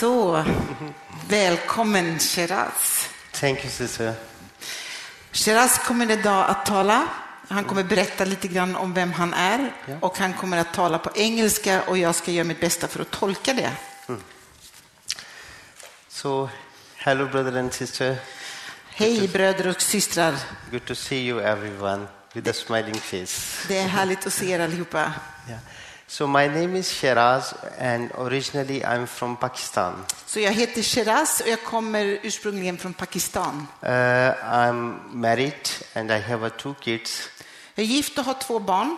Så, välkommen Shiraz. Thank you, sister. Shiraz kommer idag att tala. Han kommer berätta lite grann om vem han är Ja. och han kommer att tala på engelska och jag ska göra mitt bästa för att tolka det. So, hello, brother and sister. Hej bröder och systrar. Good to see you, everyone, with a smiling face. Det är härligt att se er allihopa. Yeah. So, my name is Sheraz, and originally I'm from Pakistan. Så jag heter Shiraz och jag kommer ursprungligen från Pakistan. Uh, I'm married, and I have two kids. Jag är gift och har två barn.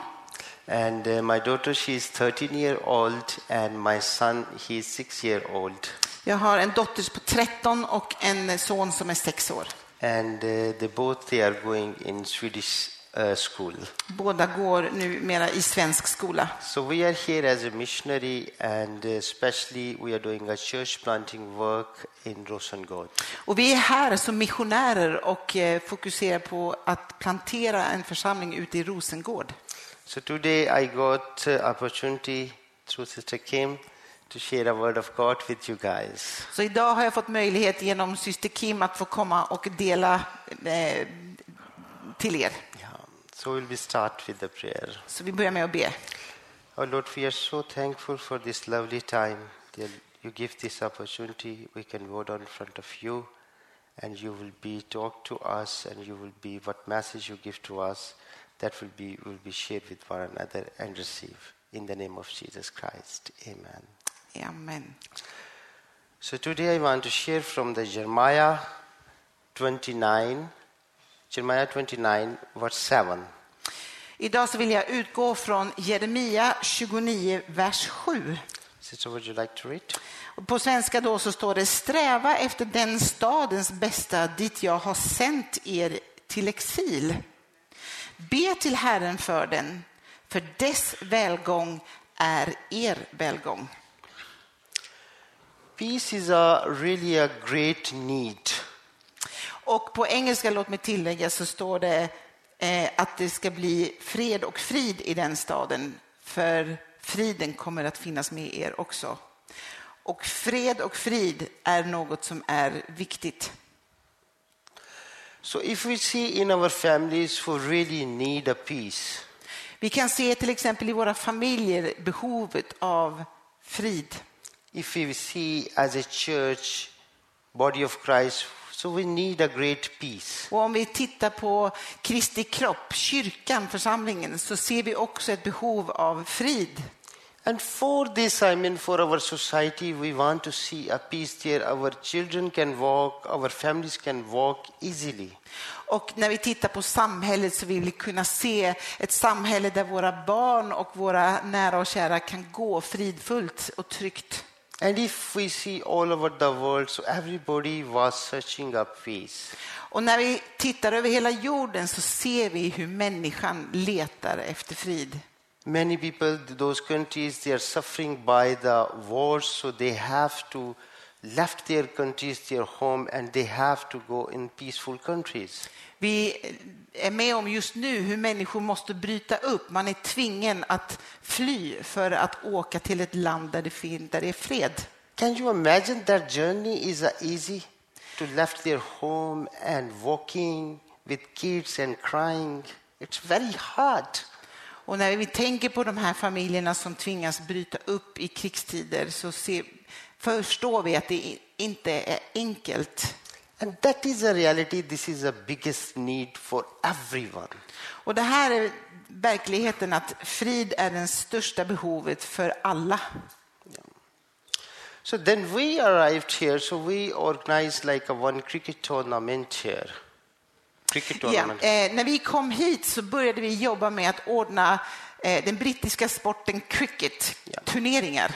And uh, my daughter, she is 13 year old, and my son, he is six year old. Jag har en dotter på 13 och en son som är 6 år. And uh, they both they are going in Swedish school. Båda går numera i svensk skola. So we are here as a missionary, and especially we are doing a church planting work in Rosengård. Och vi är här som missionärer och eh, fokuserar på att plantera en församling ute i Rosengård. So today I got opportunity through Sister Kim to share a word of God with you guys. Så idag har jag fått möjlighet genom syster Kim att få komma och dela eh, till er. So we'll be start with the prayer. Så vi börjar med att be. Oh Lord, we are so thankful for this lovely time. Dear, you give this opportunity. We can go down in front of you, and you will be talk to us, and you will be what message you give to us. That will be will be shared with one another and receive in the name of Jesus Christ. Amen. Amen. So today I want to share from the Jeremiah 29, Jeremiah 29, verse 7. Idag så vill jag utgå från Jeremia 29, vers 7. Sister, would you like to read? På svenska då så står det sträva efter den stadens bästa dit jag har sänt er till exil. Be till Herren för den, för dess välgång är er välgång. Peace is a really a great need. Och på engelska, låt mig tillägga, så står det eh, att det ska bli fred och frid i den staden, för friden kommer att finnas med er också. Och fred och frid är något som är viktigt. So if we see in our families who really need a peace, Vi kan se till exempel i våra familjer behovet av frid. if we see as a church, body of Christ, so we need a great peace. Och om vi tittar på Kristi kropp, kyrkan, församlingen, så ser vi också ett behov av frid. And for this, I mean, for our society, we want to see a peace there. Our children can walk, our families can walk easily. Och när vi tittar på samhället så vill vi kunna se ett samhälle där våra barn och våra nära och kära kan gå fridfullt och tryggt. And if we see all over the world, so everybody was searching a peace. Och när vi tittar över hela jorden så ser vi hur människan letar efter frid. Many people, those countries, they are suffering by the wars, so they have to left their countries, their home, and they have to go in peaceful countries. Vi är med om just nu hur människor måste bryta upp. Man är tvingen att fly för att åka till ett land där det, fin- där det är fred. Can you imagine that journey is easy to left their home and walking with kids and crying? It's very hard. Och när vi tänker på de här familjerna som tvingas bryta upp i krigstider så ser, förstår vi att det inte är enkelt. And that is a reality. This is the biggest need for everyone. Och det här är verkligheten att frid är det största behovet för alla. So then we arrived here, so we organized like a one cricket tournament here. Cricket tournament. eh, när vi kom hit så började vi jobba med att ordna eh, den brittiska sporten cricket, Ja. turneringar.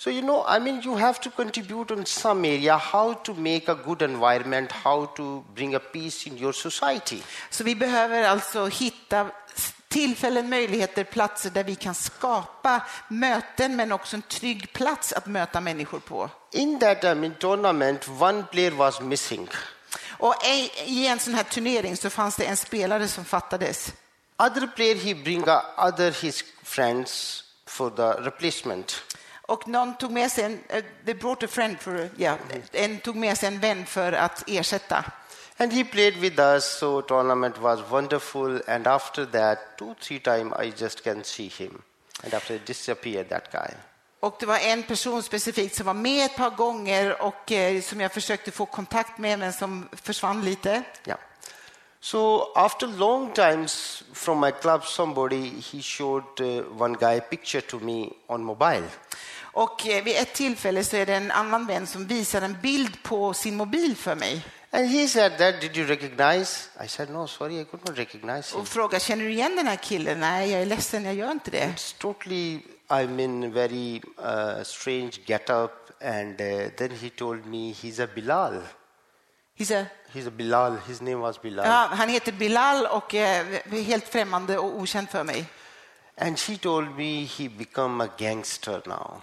So you know, I mean, you have to contribute on some area how to make a good environment, how to bring a peace in your society. Så vi behöver alltså hitta tillfällen, möjligheter, platser där vi kan skapa möten men också en trygg plats att möta människor på. In that I mean, tournament, one player was missing. Och i en sån här turnering så fanns det en spelare som fattades. Other player he bring other his friends for the replacement. Och någon tog med sig en, eh, they brought a friend for, yeah, en tog med sig en vän för att ersätta. And he played with us, so tournament was wonderful. And after that, two, three times I just can see him. And after it disappeared, that guy. Och det var en person specifikt som var med ett par gånger och eh, som jag försökte få kontakt med men som försvann lite. Yeah. So after long times from my club, somebody he showed uh, one guy picture to me on mobile. Och eh, vid ett tillfälle så är det en annan vän som visar en bild på sin mobil för mig And he said that, did you recognize? I said, no, sorry, I could not recognize him. och frågar känner du igen den här killen? Nej, jag är ledsen, jag gör inte det. It's totally, I'm in very uh, strange get-up. And uh, then he told me he's a Bilal. He's a- He's a Bilal. His name was Bilal. Ja, han heter Bilal och är helt främmande och okänd för mig. And he told me he become a gangster now.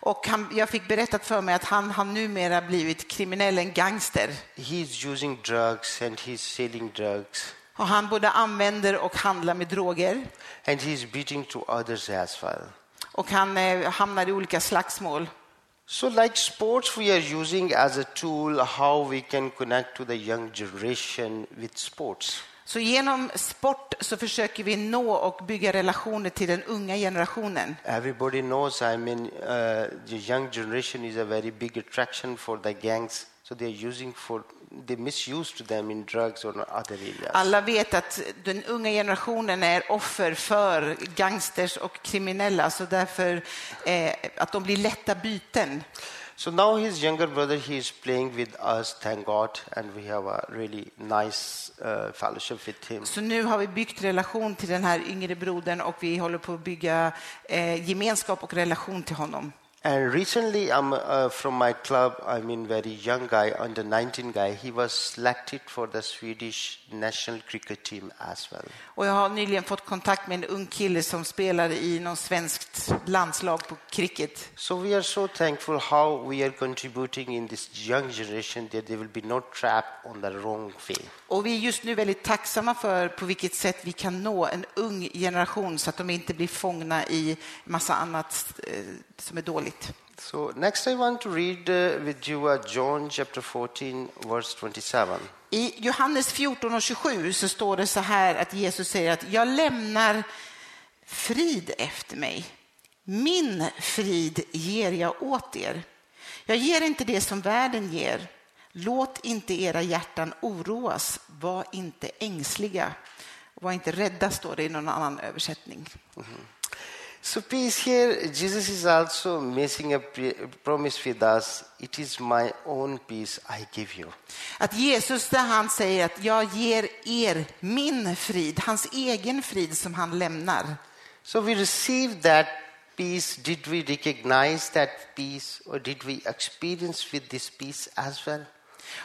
Och han, jag fick berättat för mig att han har numera blivit kriminell, en gangster. He's using drugs and he's selling drugs. Och han både använder och handlar med droger. And he's beating to others as well. Och han eh, hamnar i olika slagsmål. So, like sports, we are using as a tool how we can connect to the young generation with sports. Så genom sport så försöker vi nå och bygga relationer till den unga generationen. Everybody knows, I mean, uh, the young generation is a very big attraction for the gangs. So they are using for, they misuse to them in drugs or other areas. Alla vet att den unga generationen är offer för gangsters och kriminella, så därför eh, att de blir lätta byten. So now his younger brother, he is playing with us, thank God, and we have a really nice uh, fellowship with him. Så nu har vi byggt relation till den här yngre brodern och vi håller på att bygga eh, gemenskap och relation till honom. And recently, I'm uh, from my club. I mean, very young guy, under 19 guy. He was selected for the Swedish national cricket team as well. Och jag har nyligen fått kontakt med en ung kille som spelar i någon svenskt landslag på cricket. So we are so thankful how we are contributing in this young generation that they will be not trapped on the wrong way. Och vi är just nu väldigt tacksamma för på vilket sätt vi kan nå en ung generation så att de inte blir fångna i massa annat eh, som är dåligt. So next, I want to read uh, with you uh, John chapter 14, verse 27. I Johannes 14 och 27 så står det så här att Jesus säger att jag lämnar frid efter mig. Min frid ger jag åt er. Jag ger inte det som världen ger. Låt inte era hjärtan oroas. Var inte ängsliga. Var inte rädda, står det i någon annan översättning. So peace here, Jesus is also making a promise with us. It is my own peace I give you. Att Jesus, där han säger att jag ger er min frid, hans egen frid som han lämnar. So we receive that peace. Did we recognize that peace or did we experience with this peace as well?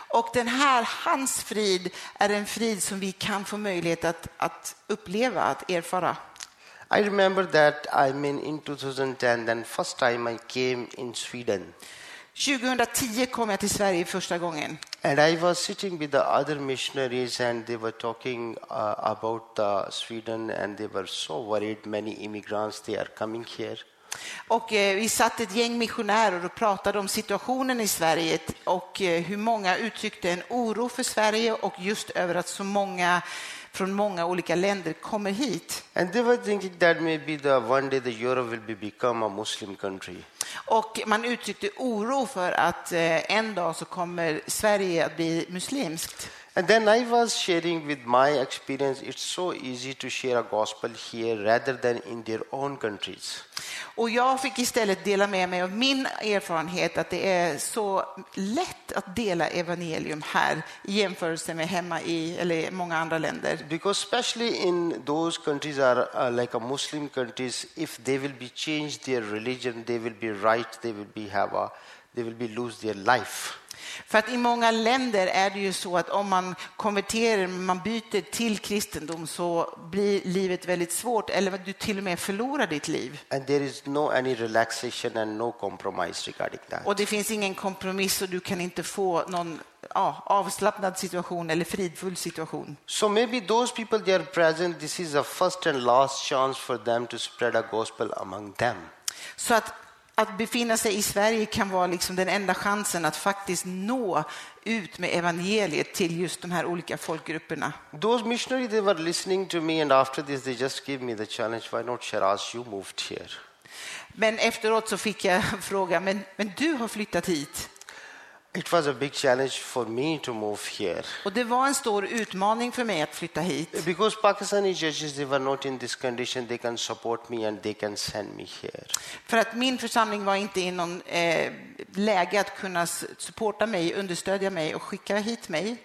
Och den här, hans frid, är en frid som vi kan få möjlighet att, att uppleva, att erfara. I remember that I mean in 2010, then first time I came in Sweden. 2010 kom jag till Sverige första gången. And I was sitting with the other missionaries, and they were talking uh, about uh, Sweden, and they were so worried. Many immigrants they are coming here, Och eh, vi satt ett gäng missionärer och pratade om situationen i Sverige och eh, hur många uttryckte en oro för Sverige och just över att så många från många olika länder kommer hit. and they were thinking that maybe the one day the Europe will be become a Muslim country. Och man uttryckte oro för att eh, en dag så kommer Sverige att bli muslimskt. And then I was sharing with my experience. It's so easy to share a gospel here rather than in their own countries. Och jag fick istället dela med mig av min erfarenhet att det är så lätt att dela evangelium här i jämförelse med hemma i eller många andra länder. Because especially in those countries are uh, like a Muslim countries, if they will be changed their religion, they will be right. They will be have a, they will be lose their life. För att i många länder är det ju så att om man konverterar, man byter till kristendom så blir livet väldigt svårt eller du till och med förlorar ditt liv. And there is no any relaxation and no compromise regarding that. Och det finns ingen kompromiss och du kan inte få någon ja, avslappnad situation eller fridfull situation. So maybe those people they are present. This is a first and last chance for them to spread a gospel among them. Så att att befinna sig i Sverige kan vara liksom den enda chansen att faktiskt nå ut med evangeliet till just de här olika folkgrupperna. Those missionaries, they were listening to me, and after this, they just gave me the challenge why not Shiraz? You moved here. Men efteråt så fick jag frågan, men, men du har flyttat hit. It was a big challenge for me to move here. Och det var en stor utmaning för mig att flytta hit. Because Pakistani churches, they were not in this condition, they can support me and they can send me here. För att min församling var inte i någon eh, läge att kunna supporta mig, understödja mig och skicka hit mig.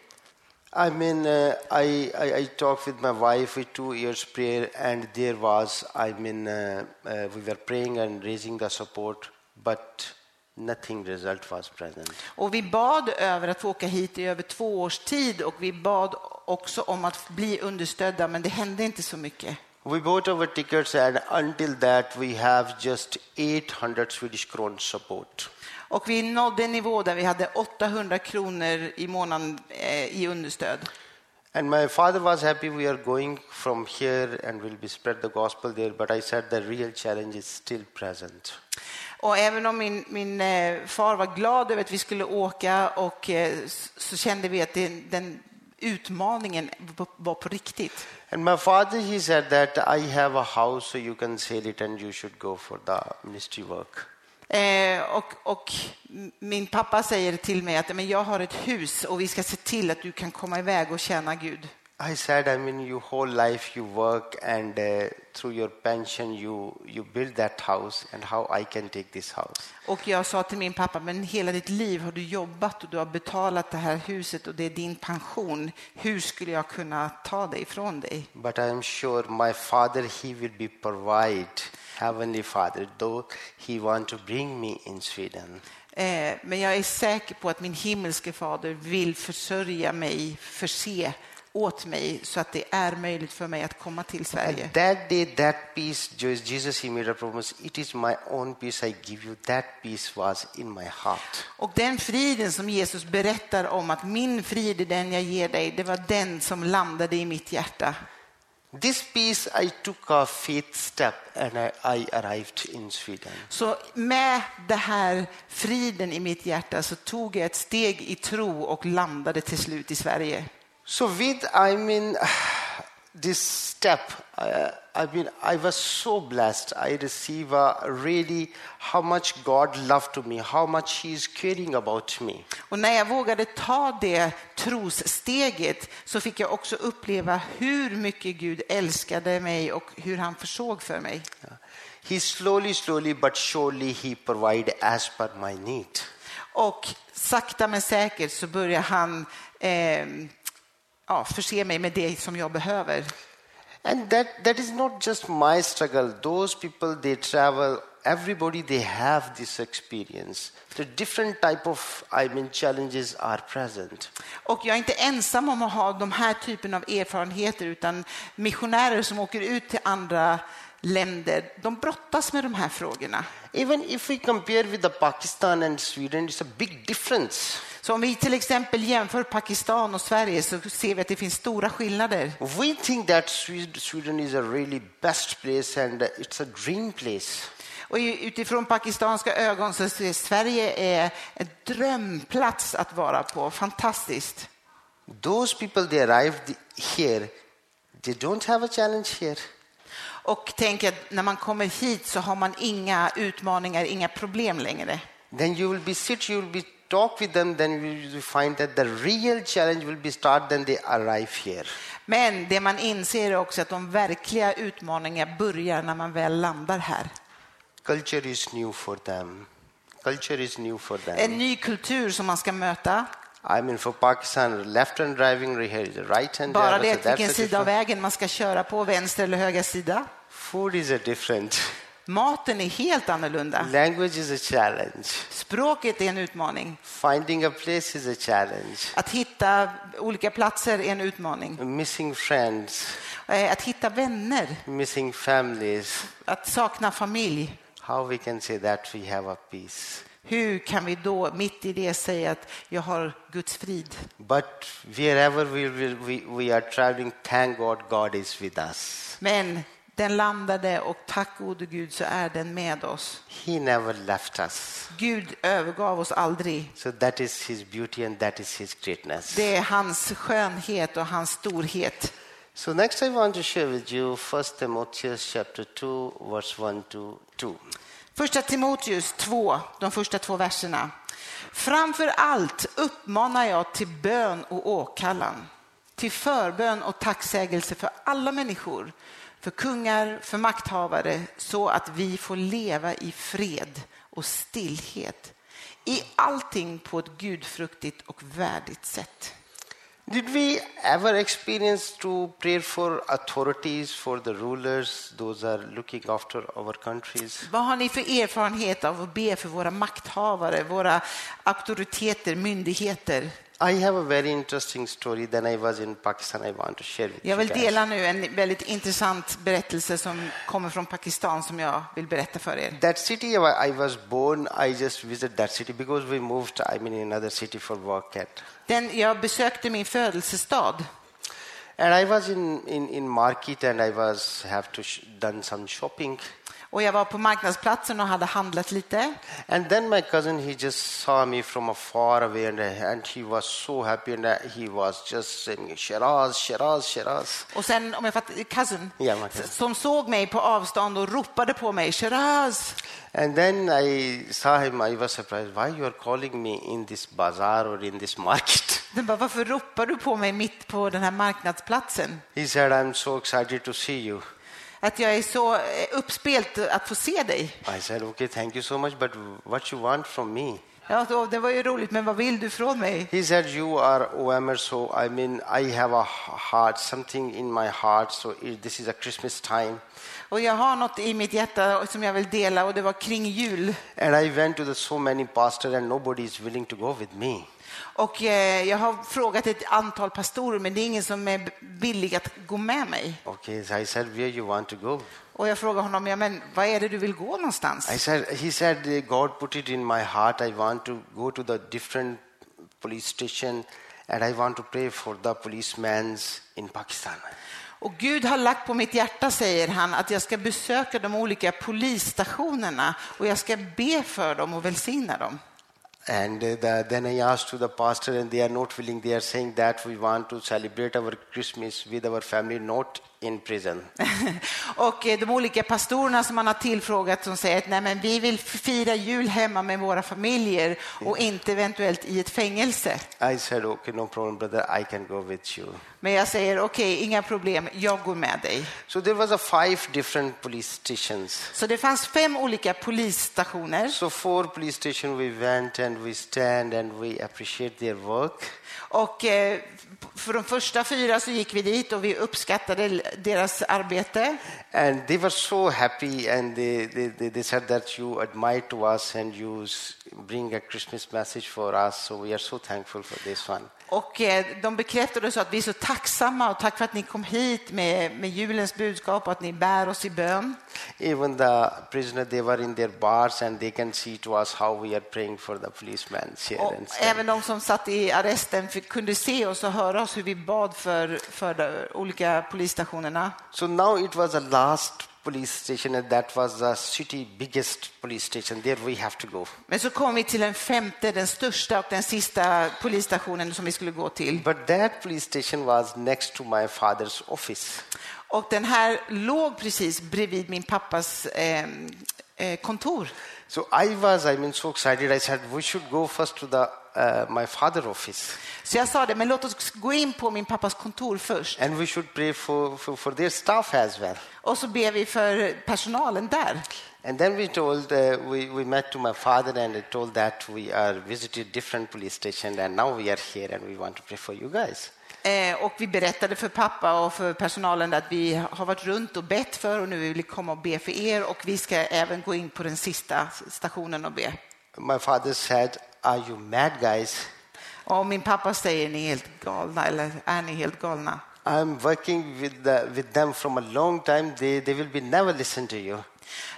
I mean, uh, I, I, I talked with my wife with two years prayer, and there was, I mean, uh, uh, we were praying and raising the support, but nothing result was present. Och vi bad över att få åka hit i över två års tid och vi bad också om att bli understödda, men det hände inte så mycket. We bought our tickets, and until that, we have just 800 Swedish crowns support. Och vi nådde en nivå där vi hade 800 kronor i månaden eh, i understöd. And my father was happy we are going from here and will be spread the gospel there, but I said the real challenge is still present. Och även om min, min eh, far var glad över att vi skulle åka och eh, så kände vi att det, den utmaningen var- på riktigt. And my father, he said that I have a house, so you can sell it and you should go for the ministry work. Eh, och, och min pappa säger till mig att men jag har ett hus och vi ska se till att du kan komma iväg och tjäna Gud. I said, I mean, your whole life you work and uh, through your pension you, you build that house and how I can take this house. Och jag sa till min pappa, men hela ditt liv har du jobbat och du har betalat det här huset och det är din pension. Hur skulle jag kunna ta det ifrån dig? But I am sure my father, he will be provide, heavenly father, though he want to bring me in Sweden. Eh, men jag är säker på att min himmelske fader vill försörja mig, förse åt mig så att det är möjligt för mig att komma till Sverige. And that day, that peace, Jesus, he made a promise, it is my own peace I give you. That peace was in my heart. Och den friden som Jesus berättar om att min frid är den jag ger dig, det var den som landade i mitt hjärta. This peace, I took a faith step and I, I arrived in Sweden. Så med det här friden i mitt hjärta så tog jag ett steg i tro och landade till slut i Sverige. So with, I mean, this step, uh, I mean, I was so blessed. I receive a really how much God loved to me, how much He is caring about me. Och när jag vågade ta det trossteget så fick jag också uppleva hur mycket Gud älskade mig och hur han försåg för mig. He slowly, slowly, but surely He provide as per my need. Och sakta men säkert så börjar han eh, ja, förse mig med det som jag behöver. And that, that is not just my struggle. Those people, they travel, everybody, they have this experience. The different type of, I mean, challenges are present. Och jag är inte ensam om att ha de här typen av erfarenheter utan missionärer som åker ut till andra länder, de brottas med de här frågorna. Even if we compare with the Pakistan and Sweden, it's a big difference. Så om vi till exempel jämför Pakistan och Sverige så ser vi att det finns stora skillnader. We think that Swed- Sweden is a really best place and it's a dream place. Och utifrån pakistanska ögon så ser Sverige är en drömplats att vara på. Fantastiskt. Those people, they arrived here, they don't have a challenge here. Och tänk att när man kommer hit så har man inga utmaningar, inga problem längre. Then you will be sit, you will be talk with them, then you will find that the real challenge will be start then they arrive here. Men det man inser är också att de verkliga utmaningarna börjar när man väl landar här. Culture is new for them. Culture is new for them. En ny kultur som man ska möta. I mean, for Pakistan, left hand driving right hand Bara det vilken sida av vägen man ska köra på, vänster eller höger sida. Food is a different. Maten är helt annorlunda. Language is a challenge. Språket är en utmaning. Finding a place is a challenge. Att hitta olika platser är en utmaning. Missing friends, Eh, Att hitta vänner, missing families. att sakna familj. How we can say that we have a peace. Hur kan vi då mitt i det säga att jag har Guds frid? But wherever we, we, we are traveling, thank God, God is with us. Men Den landade och tack gode Gud så är den med oss. He never left us. Gud övergav oss aldrig. So that is his beauty and that is his greatness. Det är hans skönhet och hans storhet. So next I want to share with you 1 Timotheus chapter 2 verse 1 to 2. Första Timoteus 2, de första två verserna. Framför allt uppmanar jag till bön och åkallan, till förbön och tacksägelse för alla människor, för kungar, för makthavare, så att vi får leva i fred och stillhet, i allting på ett gudfruktigt och värdigt sätt. Did we ever experience to pray for authorities, for the rulers, those are looking after our countries? Vad har ni för erfarenhet av att be för våra makthavare, våra auktoriteter, myndigheter? I have a very interesting story. Then I was in Pakistan. I want to share with Jag vill dela nu en väldigt intressant berättelse som kommer från Pakistan som jag vill berätta för er. That city I was born, I just visited that city because we moved. I mean, in another city for work at. Den, jag besökte min födelsestad And I was in, in, in market and I was have to done some shopping. Och jag var på marknadsplatsen och hade handlat lite. And then my cousin, he just saw me from a far away and, and he was so happy and he was just saying, Shiraz, Shiraz, Shiraz. Och sen, om jag fattar, cousin, Ja, man kan. som såg mig på avstånd och ropade på mig, Shiraz. And then I saw him, I was surprised, why you are calling me in this bazaar or in this market? Den bara, varför ropar du på mig mitt på den här marknadsplatsen? He said, I'm so excited to see you. Att jag är så eh, uppspelt att få se dig. I said, okay, thank you so much, but what you want from me? Ja, då, det var ju roligt, men vad vill du från mig? He said, you are OMR, so I mean, I have a heart, something in my heart, so this is a Christmas time. Och jag har något i mitt hjärta som jag vill dela och det var kring jul. And I went to the so many pastors and nobody is willing to go with me. Och eh, jag har frågat ett antal pastorer, men det är ingen som är villig att gå med mig. Okay, so I said, where you want to go? Och jag frågade honom, ja, men vad är det du vill gå någonstans? I said, he said, "Uh, God put it in my heart. I want to go to the different police station and I want to pray for the policemen in Pakistan. Och Gud har lagt på mitt hjärta, säger han, att jag ska besöka de olika polisstationerna och jag ska be för dem och välsigna dem. And uh, the, then I asked to the pastor, and they are not willing. They are saying that we want to celebrate our Christmas with our family, not in prison. Och eh, de olika pastorerna som man har tillfrågat som säger att Nej, men vi vill fira jul hemma med våra familjer och inte eventuellt i ett fängelse. I said, okay, no problem, brother. I can go with you. Men jag säger okej, inga problem, jag går med dig. So there was a five different police stations. Så det fanns fem olika polisstationer So four police station we went and we stand and we appreciate their work. och eh, för de första fyra så gick vi dit och vi uppskattade deras arbete. And they were so happy and they, they, they, said that you admire to us and you bring a Christmas message for us. So we are so thankful for this one. Och eh, de bekräftade så att vi är så tacksamma och tack för att ni kom hit med, med julens budskap och att ni bär oss i bön. Even the prisoner, they were in their bars and they can see to us how we are praying for the policemen here Och även de som satt i arresten fick, kunde se oss och höra oss hur vi bad för, för de olika polisstationerna. So now it was the last police station and that was the city biggest police station. There we have to go. Men så kom vi till den femte, den största och den sista polisstationen som vi skulle gå till. But that police station was next to my father's office. Och den här låg precis bredvid min pappas eh, eh, kontor. So I was, I mean, so excited. I said, we should go first to the uh, my father office Så jag sa det, men låt oss gå in på min pappas kontor först. and we should pray for, for, for their staff as well. Och så ber vi för personalen där. And then we told, uh, we, we met to my father and I told that we are visited different police station and now we are here and we want to pray for you guys. Eh, och vi berättade för pappa och för personalen att vi har varit runt och bett för och nu vill vi komma och be för er och vi ska även gå in på den sista stationen och be. My father said, are you mad guys? Och min pappa säger, ni är helt galna, eller är ni helt galna? I'm working with, the, with them from a long time. They, they will be never listen to you.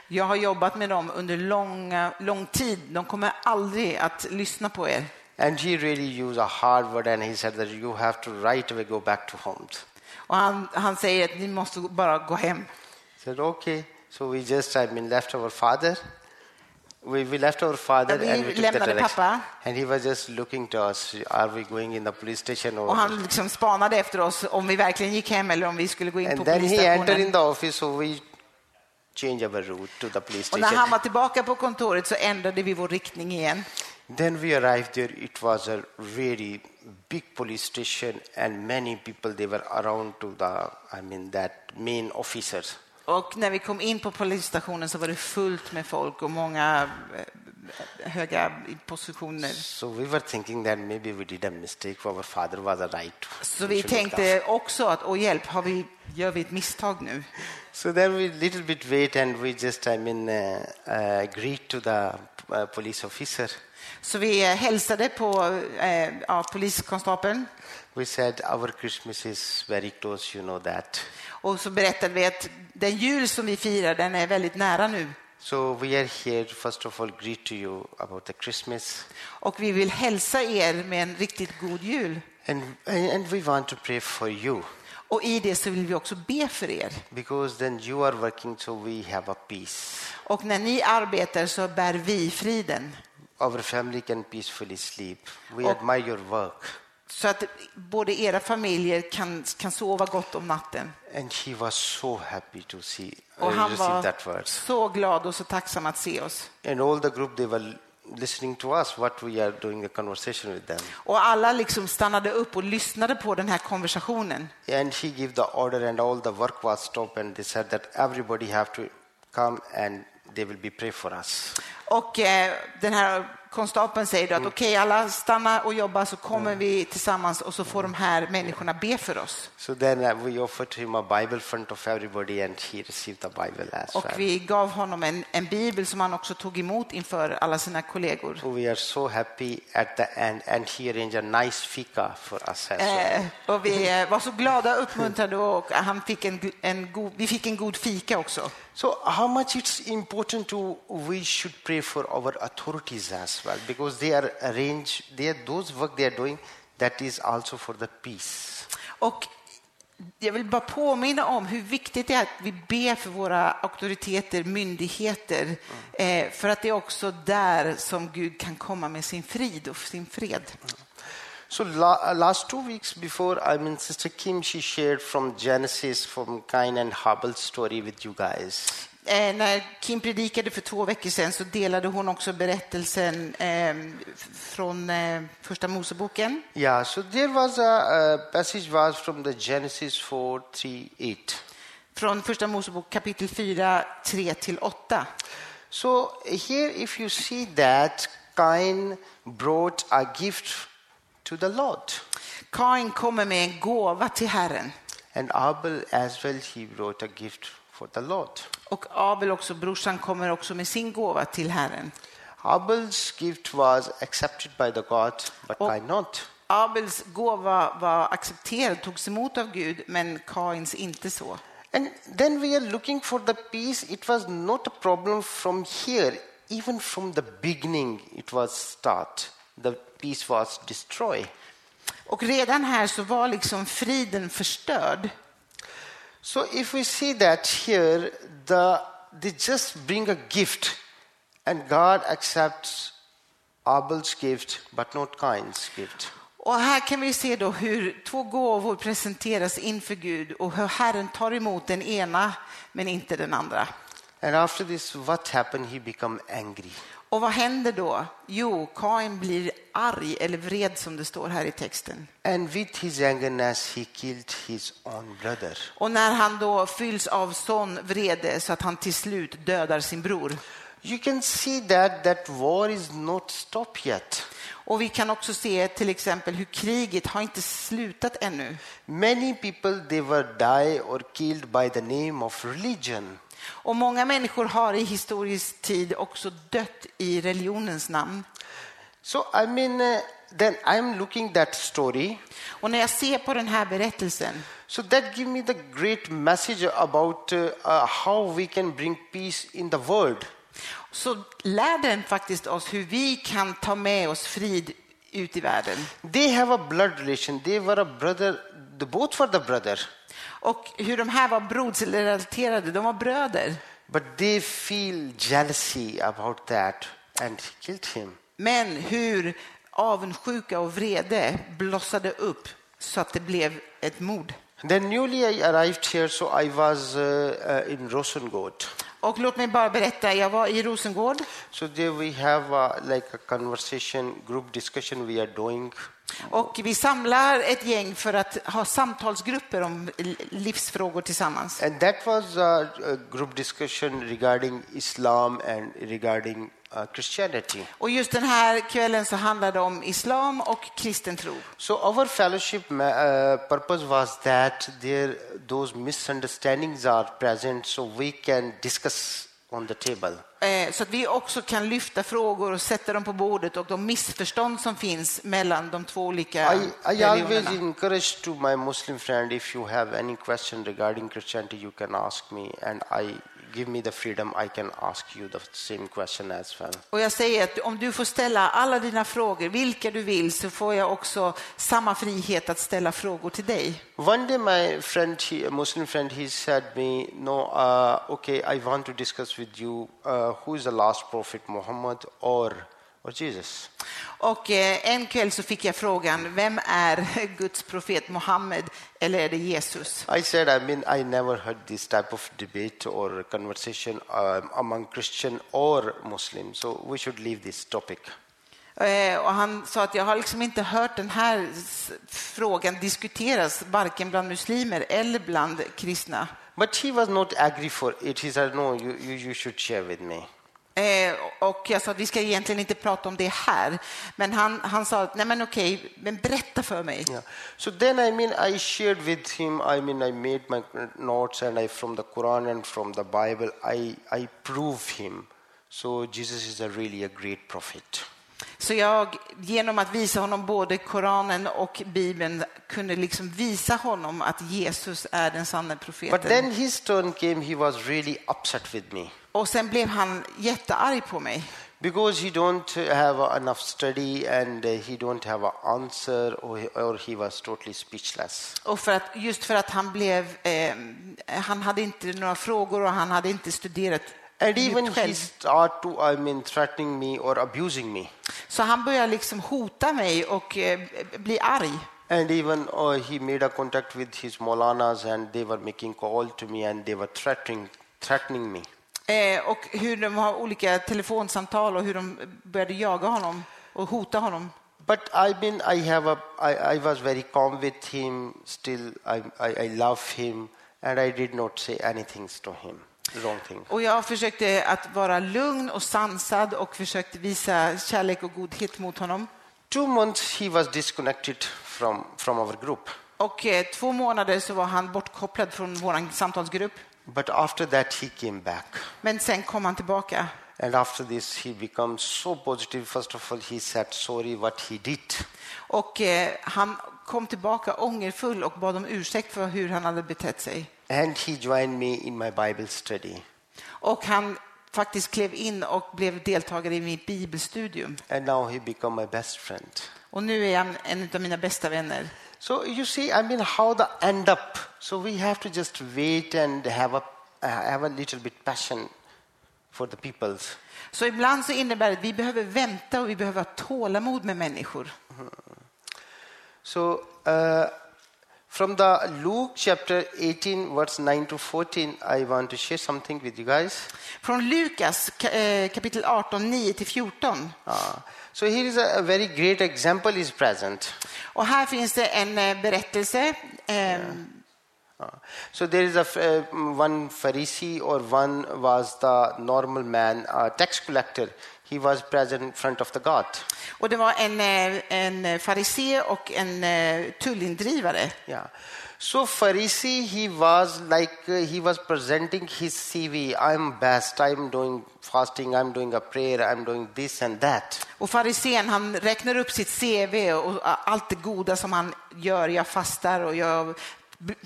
Jag har jobbat med dem under lång, lång tid. De kommer aldrig att lyssna på er. And he really used a hard word and he said that you have to right away go back to homes. Och han, han säger att ni måste bara gå hem. said, okay. So we just, I mean, left our father. We, we left our father vi and we took lämnade direction. pappa. And he was just looking to us. Are we going in the police station or? Och han liksom spanade efter oss om vi verkligen gick hem eller om vi skulle gå in på and then he entered polisstationen. in the office, so we changed our route to the police Och när station. han var tillbaka på kontoret så ändrade vi vår riktning igen. Then we arrived there. It was a really big police station, and many people they were around to the, I mean, that main officers. Och när vi kom in på polisstationen så var det fullt med folk och många eh, höga positioner. So we were thinking that maybe we did a mistake. Our father was a right. Så vi tänkte också att, åh hjälp, har vi, gör vi ett misstag nu? So then we little bit wait and we just, I mean, uh, uh, greet to the uh, police officer. Så vi eh, hälsade på eh, ja, poliskonstapeln We said our Christmas is very close, you know that. och så berättade vi att den jul som vi firar, den är väldigt nära nu. So we are here first of all greet to you about the Christmas, Och vi vill hälsa er med en riktigt god jul. and and we want to pray for you Och i det så vill vi också be för er. because then you are working, so we have a peace. Och när ni arbetar så bär vi friden. Our family can peacefully sleep. We Och- admire your work. Så att både era familjer kan, kan sova gott om natten. And he was so happy to see uh, Och han var så glad och så tacksam att se oss. And all the group they were listening to us, what we are doing, a conversation with them. Och alla liksom stannade upp och lyssnade på den här konversationen. And he gave the order, and all the work was stopped, and they said that everybody have to come and they will be pray for us. Och eh, den här konstapeln säger då att okej, alla stanna och jobba så kommer vi tillsammans och så får de här människorna be för oss. So then we offered him a Bible in front of everybody, and he received the Bible as Och well. vi gav honom en, en bibel som han också tog emot inför alla sina kollegor. We are so happy at the end, and he arranged a nice fika for us as well. Eh, och vi eh, var så glada och uppmuntrade och han fick en, en god, vi fick en god fika också. So how much it's important to we should pray for our authorities as well because they are arranged they are those work they are doing that is also for the peace. Och jag vill bara påminna om hur viktigt det är att vi ber för våra auktoriteter, myndigheter, eh, för att det är också där som Gud kan komma med sin frid och sin fred. So la- last two weeks before, I mean, Sister Kim, she shared from Genesis, from Cain and Habel's story with you guys. Eh, när Kim predikade för två veckor sedan så delade hon också berättelsen eh, från eh, Första Moseboken. Yeah, so there was a, uh passage was from the Genesis 4, 3, 8. Från Första Mosebok kapitel 4, 3 till 8. So here, if you see that Cain brought a gift to the Lord, Kain kommer med en gåva till Herren. and Abel as well, he brought a gift for the Lord. Och Abel också, brorsan, kommer också med sin gåva till Herren. Abel's gift was accepted by the God, but Oh. Cain not. Abels gåva var accepterad, togs emot av Gud, men Kains inte så. And then we are looking for the peace. It was not a problem from here. Even from the beginning, it was start. The peace was destroyed. Och redan här så var liksom friden förstörd. So if we see that here, the they just bring a gift, and God accepts Abel's gift, but not Cain's gift. Och här kan vi se då hur två gåvor presenteras inför Gud och hur Herren tar emot den ena men inte den andra. And after this, what happened? He become angry. Och vad händer då? Jo, Kain blir arg eller vred som det står här i texten. And with his angerness, he killed his own brother. Och när han då fylls av sån vrede så att han till slut dödar sin bror. You can see that that war is not stopped yet. Och vi kan också se till exempel hur kriget har inte slutat ännu. Many people they were die or killed by the name of religion. Och många människor har i historisk tid också dött i religionens namn. So I mean, uh, then I'm looking that story. Och när jag ser på den här berättelsen So that give me the great message about uh, uh, how we can bring peace in the world. Så lär den faktiskt oss hur vi kan ta med oss frid ut i världen. They have a blood relation. They were a brother. the both were the brother, Och hur de här var brodsrelaterade, de var bröder. but they feel jealousy about that and killed him. Men hur avundsjuka och vrede blossade upp så att det blev ett mord. Then newly I arrived here, so I was uh, uh, in Rosengård. Och låt mig bara berätta, jag var i Rosengård So there we have uh, like a conversation, group discussion we are doing. och vi samlar ett gäng för att ha samtalsgrupper om livsfrågor tillsammans. And that was a, a group discussion regarding Islam and regarding uh, Christianity. Och just den här kvällen så handlade det om islam och kristen tro. So our fellowship uh, purpose was that there those misunderstandings are present, so we can discuss on the table. Eh, Så att vi också kan lyfta frågor och sätta dem på bordet och de missförstånd som finns mellan de två olika I, I always encourage to my Muslim friend if you have any question regarding Christianity, you can ask me, and I give me the freedom. I can ask you the same question as well. Och jag säger att om du får ställa alla dina frågor, vilka du vill, så får jag också samma frihet att ställa frågor till dig. One day, my friend, he, a Muslim friend, he said me, "No, uh, okay, I want to discuss with you uh, who is the last prophet, Muhammad or or Jesus." Och eh, en kväll så fick jag frågan, vem är Guds profet Mohammed eller är det Jesus? I said, I mean, I never heard this type of debate or conversation um, among Christian or Muslim, so we should leave this topic. Eh, Och han sa att jag har liksom inte hört den här frågan diskuteras varken bland muslimer eller bland kristna. But he was not agree for it. He said, "No, you, you should share with me." Eh, Och jag sa att vi ska egentligen inte prata om det här. Men han, han sa att nej men okej, men berätta för mig. Yeah. So then, I mean, I shared with him. I mean, I made my notes, and I from the Quran and from the Bible, I I prove him. So Jesus is a really a great prophet. Så jag, genom att visa honom både Koranen och Bibeln, kunde liksom visa honom att Jesus är den sanna But profeten. then his turn came. He was really upset with me Och sen blev han jättearg på mig. because he don't have enough study and he don't have an answer, or or he was totally speechless. Och för att, just för att han blev, eh, han hade inte några frågor och han hade inte studerat And even he start to, I mean, threatening me or abusing me. Så han började liksom hota mig och eh, bli arg. And even uh, he made a contact with his Molanas and they were making call to me and they were threatening, threatening me. Eh, och hur de har olika telefonsamtal och hur de började jaga honom och hota honom. But I mean, I have a, I, I was very calm with him. Still, I, I, I love him, and I did not say anything to him, wrong thing. Och jag försökte att vara lugn och sansad och försökte visa kärlek och godhet mot honom. Two months he was disconnected from from our group. Och eh, två månader så var han bortkopplad från vår samtalsgrupp. But after that, he came back. Men sen kom han tillbaka. And after this, he becomes so positive. First of all, he said sorry what he did. Och eh, han kom tillbaka ångerfull och bad om ursäkt för hur han hade betett sig. And he joined me in my Bible study. Och han faktiskt klev in och blev deltagare i mitt bibelstudium. And now he become my best friend. Och nu är han en av mina bästa vänner. So you see, I mean, how the end up. So we have to just wait and have a uh, have a little bit passion for the peoples. Så ibland så innebär det att vi behöver vänta och vi behöver ha tålamod med människor. So uh, from the Luke chapter 18, verse 9 to 14, I want to share something with you guys. Från Lukas ka- eh, kapitel 18, 9 till 14. Uh, so here is a, a very great example is present. Och här finns det en eh, berättelse. Eh, Uh, so there is a uh, one Pharisee or one was the normal man, uh, tax collector. He was present in front of the God. Och det var en, eh, en farisé och en eh, tullindrivare. Yeah. So Pharisee, he was like uh, he was presenting his CV. I'm best. I'm doing fasting. I'm doing a prayer. I'm doing this and that. Och farisén han räknar upp sitt CV och allt det goda som han gör. Jag fastar och jag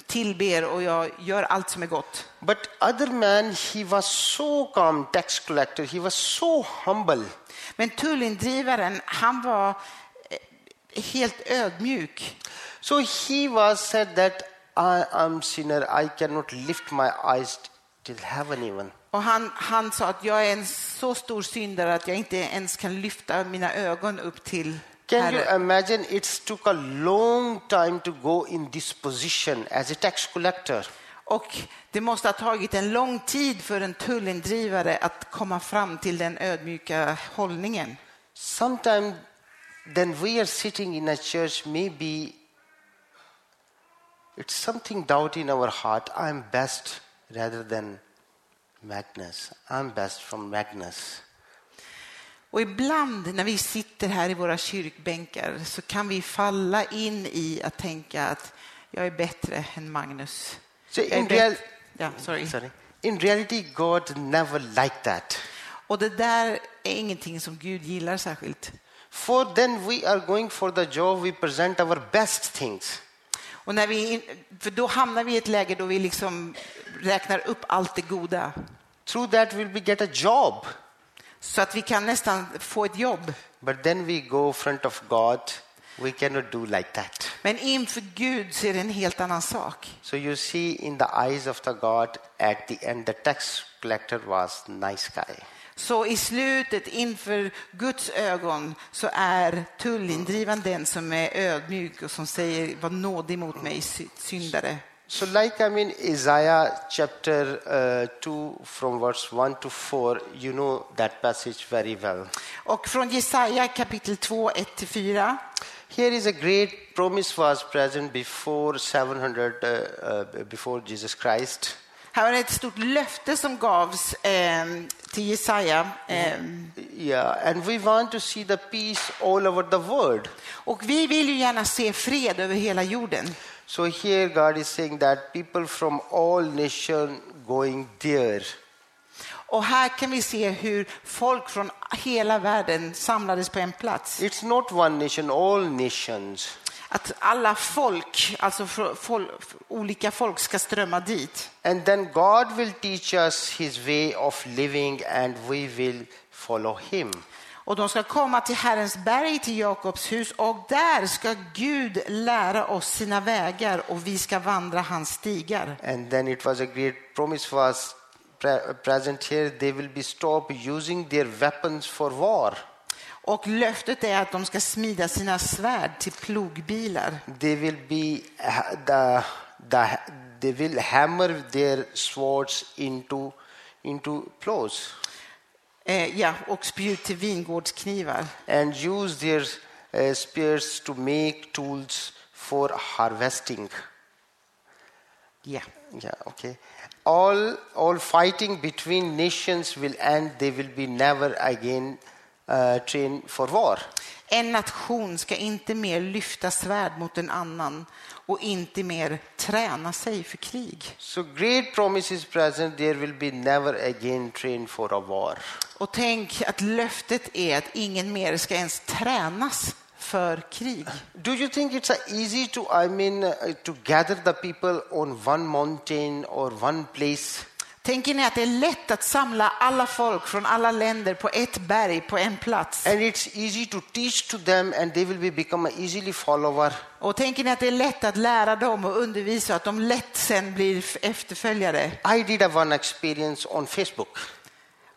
tillber och jag gör allt som är gott. But other man, he was so calm. Tax collector. He was so humble. Men tullindrivaren, han var eh, helt ödmjuk. So he was said that I am sinner, I cannot lift my eyes till heaven even. Och han, han sa att jag är en så stor syndare att jag inte ens kan lyfta mina ögon upp till Can you imagine it took a long time to go in this position as a tax collector? Och det måste ha tagit en lång tid för en tullindrivare att komma fram till den ödmjuka hållningen. Sometimes then we are sitting in a church, maybe it's something doubt in our heart. I'm best rather than Magnus. I'm best from Magnus. Och ibland när vi sitter här i våra kyrkbänkar så kan vi falla in i att tänka att jag är bättre än Magnus. So in, real, Ja, sorry. sorry. in reality, God never liked that. Och det där är ingenting som Gud gillar särskilt. For then we are going for the job, we present our best things. Och när vi, för då hamnar vi i ett läge då vi liksom räknar upp allt det goda. Through that, will we get a job. Så att vi kan nästan få ett jobb. But then we go front of God. We cannot do like that. Men inför Gud så är det en helt annan sak. So you see, in the eyes of the God, at the end, the tax collector was nice guy. Så i slutet, inför Guds ögon, så är tullindrivaren den som är ödmjuk och som säger var nådig mot mig, sy- syndare. So, like I mean, Isaiah chapter uh, 2, from verse 1 to 4, you know that passage very well. Och från Jesaja kapitel 2, 1-4. Here is a great promise was present before 700, uh, uh, before Jesus Christ. Här är ett stort löfte som gavs eh, till Jesaja. Eh, Yeah, and we want to see the peace all over the world. och vi vill ju gärna se fred över hela jorden. So here God is saying that people from all nation going there. Och här kan vi se hur folk från hela världen samlades på en plats. It's not one nation, all nations. Att alla folk, alltså fr- fol- olika folk ska strömma dit. And then God will teach us his way of living and we will follow him. Och de ska komma till Herrens berg, till Jakobs hus och där ska Gud lära oss sina vägar och vi ska vandra hans stigar. And then it was a great promise was pre- present here. They will be stop using their weapons for war. Och löftet är att de ska smida sina svärd till plogbilar. They will be the, the they will hammer their swords into into plows Eh, ja, och spjut till vingårdsknivar. and use their uh, spears to make tools for harvesting. Ja. Yeah, okay. All all fighting between nations will end. They will be never again trained for war. En nation ska inte mer lyfta svärd mot en annan och inte mer träna sig för krig. So great promises present. There will be never again trained for a war. Och tänk att löftet är att ingen mer ska ens tränas för krig. Do you think it's easy to I mean uh, to gather the people on one mountain or one place? Tänker ni att det är lätt att samla alla folk från alla länder på ett berg, på en plats? And it's easy to teach to them, and they will be become easily follower. Och tänker ni att det är lätt att lära dem och undervisa, att de lätt sen blir efterföljare? I did have one experience on Facebook.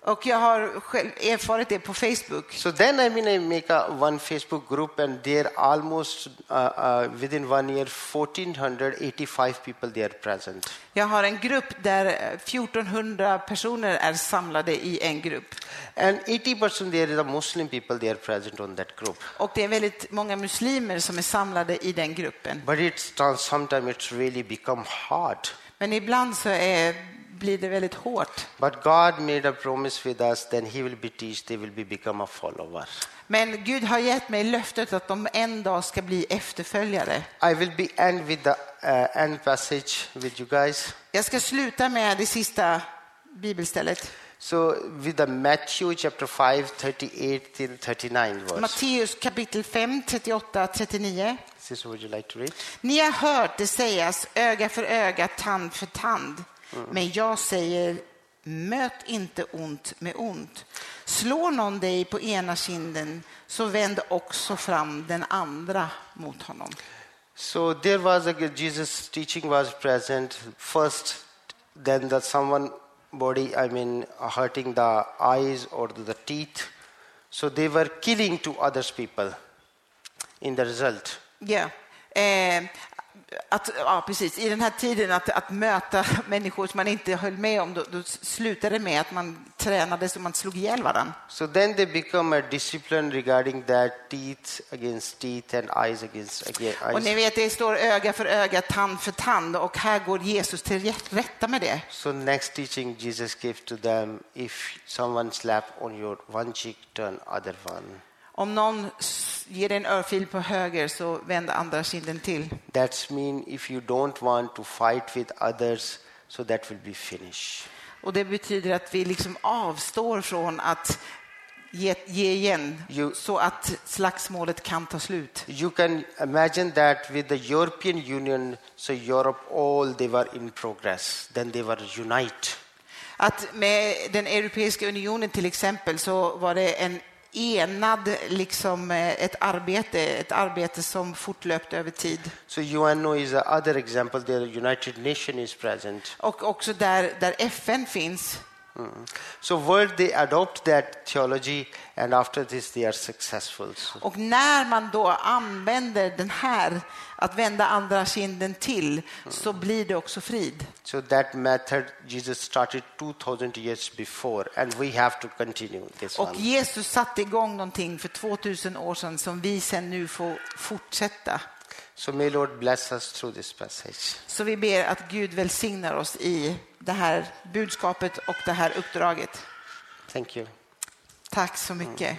Och jag har själv erfarit det på Facebook. So then I mean I make a one Facebook group, and there almost uh, uh, within one year, 1485 people they are present. Jag har en grupp där 1400 personer är samlade i en grupp. And 80% there is a Muslim people they are present on that group. Och det är väldigt många muslimer som är samlade i den gruppen. But it's sometimes it's really become hard. Men ibland så är, blir det väldigt hårt. But God made a promise with us, then He will be teach, they will be become a follower. Men Gud har gett mig löftet att de en dag ska bli efterföljare. I will be end with the uh, end passage with you guys. Jag ska sluta med det sista bibelstället. So with the Matthew chapter 5, 38 till 39 verse. Matteus kapitel 5, 38, 39. Sister, would you like to read? Ni har hört det sägas öga för öga, tand för tand. Men jag säger, möt inte ont med ont. Slår någon dig på ena kinden, så vänd också fram den andra mot honom. So there was a Jesus teaching was present first, then the someone body I mean hurting the eyes or the teeth. So they were killing to others people. In the result, Ja. Eh, att, ja, precis. I den här tiden att, att möta människor som man inte höll med om, då, då slutade det med att man tränade så man slog ihjäl varandra. so then they become a discipline regarding that teeth against teeth and eyes against against Och ni eyes. vet, det står öga för öga, tand för tand och här går Jesus till rätt- rätta med det. So next teaching Jesus gave to them: if someone slap on your one cheek, turn other one. Om någon ger en örfil på höger så vänd andra kinden till. That's mean if you don't want to fight with others, so that will be finished. Och det betyder att vi liksom avstår från att ge, ge igen You- så att slagsmålet kan ta slut. You can imagine that with the European Union, so Europe, all they were in progress. Then they were unite. Att med den Europeiska unionen till exempel så var det en enad, liksom eh, ett arbete, ett arbete som fortlöpte över tid. So UNO is the other example. The United Nation is present. Och också där, där FN finns. Mm. So world they adopt that theology, and after this they are successful. So, Och när man då använder den här, att vända andra kinden till, så blir det också frid. so that method Jesus started 2,000 years before, and we have to continue this Och one. Jesus satte igång någonting för 2000 år sedan som vi sen nu får fortsätta. So may Lord bless us through this passage. Så vi ber att Gud välsignar oss i det här budskapet och det här uppdraget. Thank you. Tack så mycket.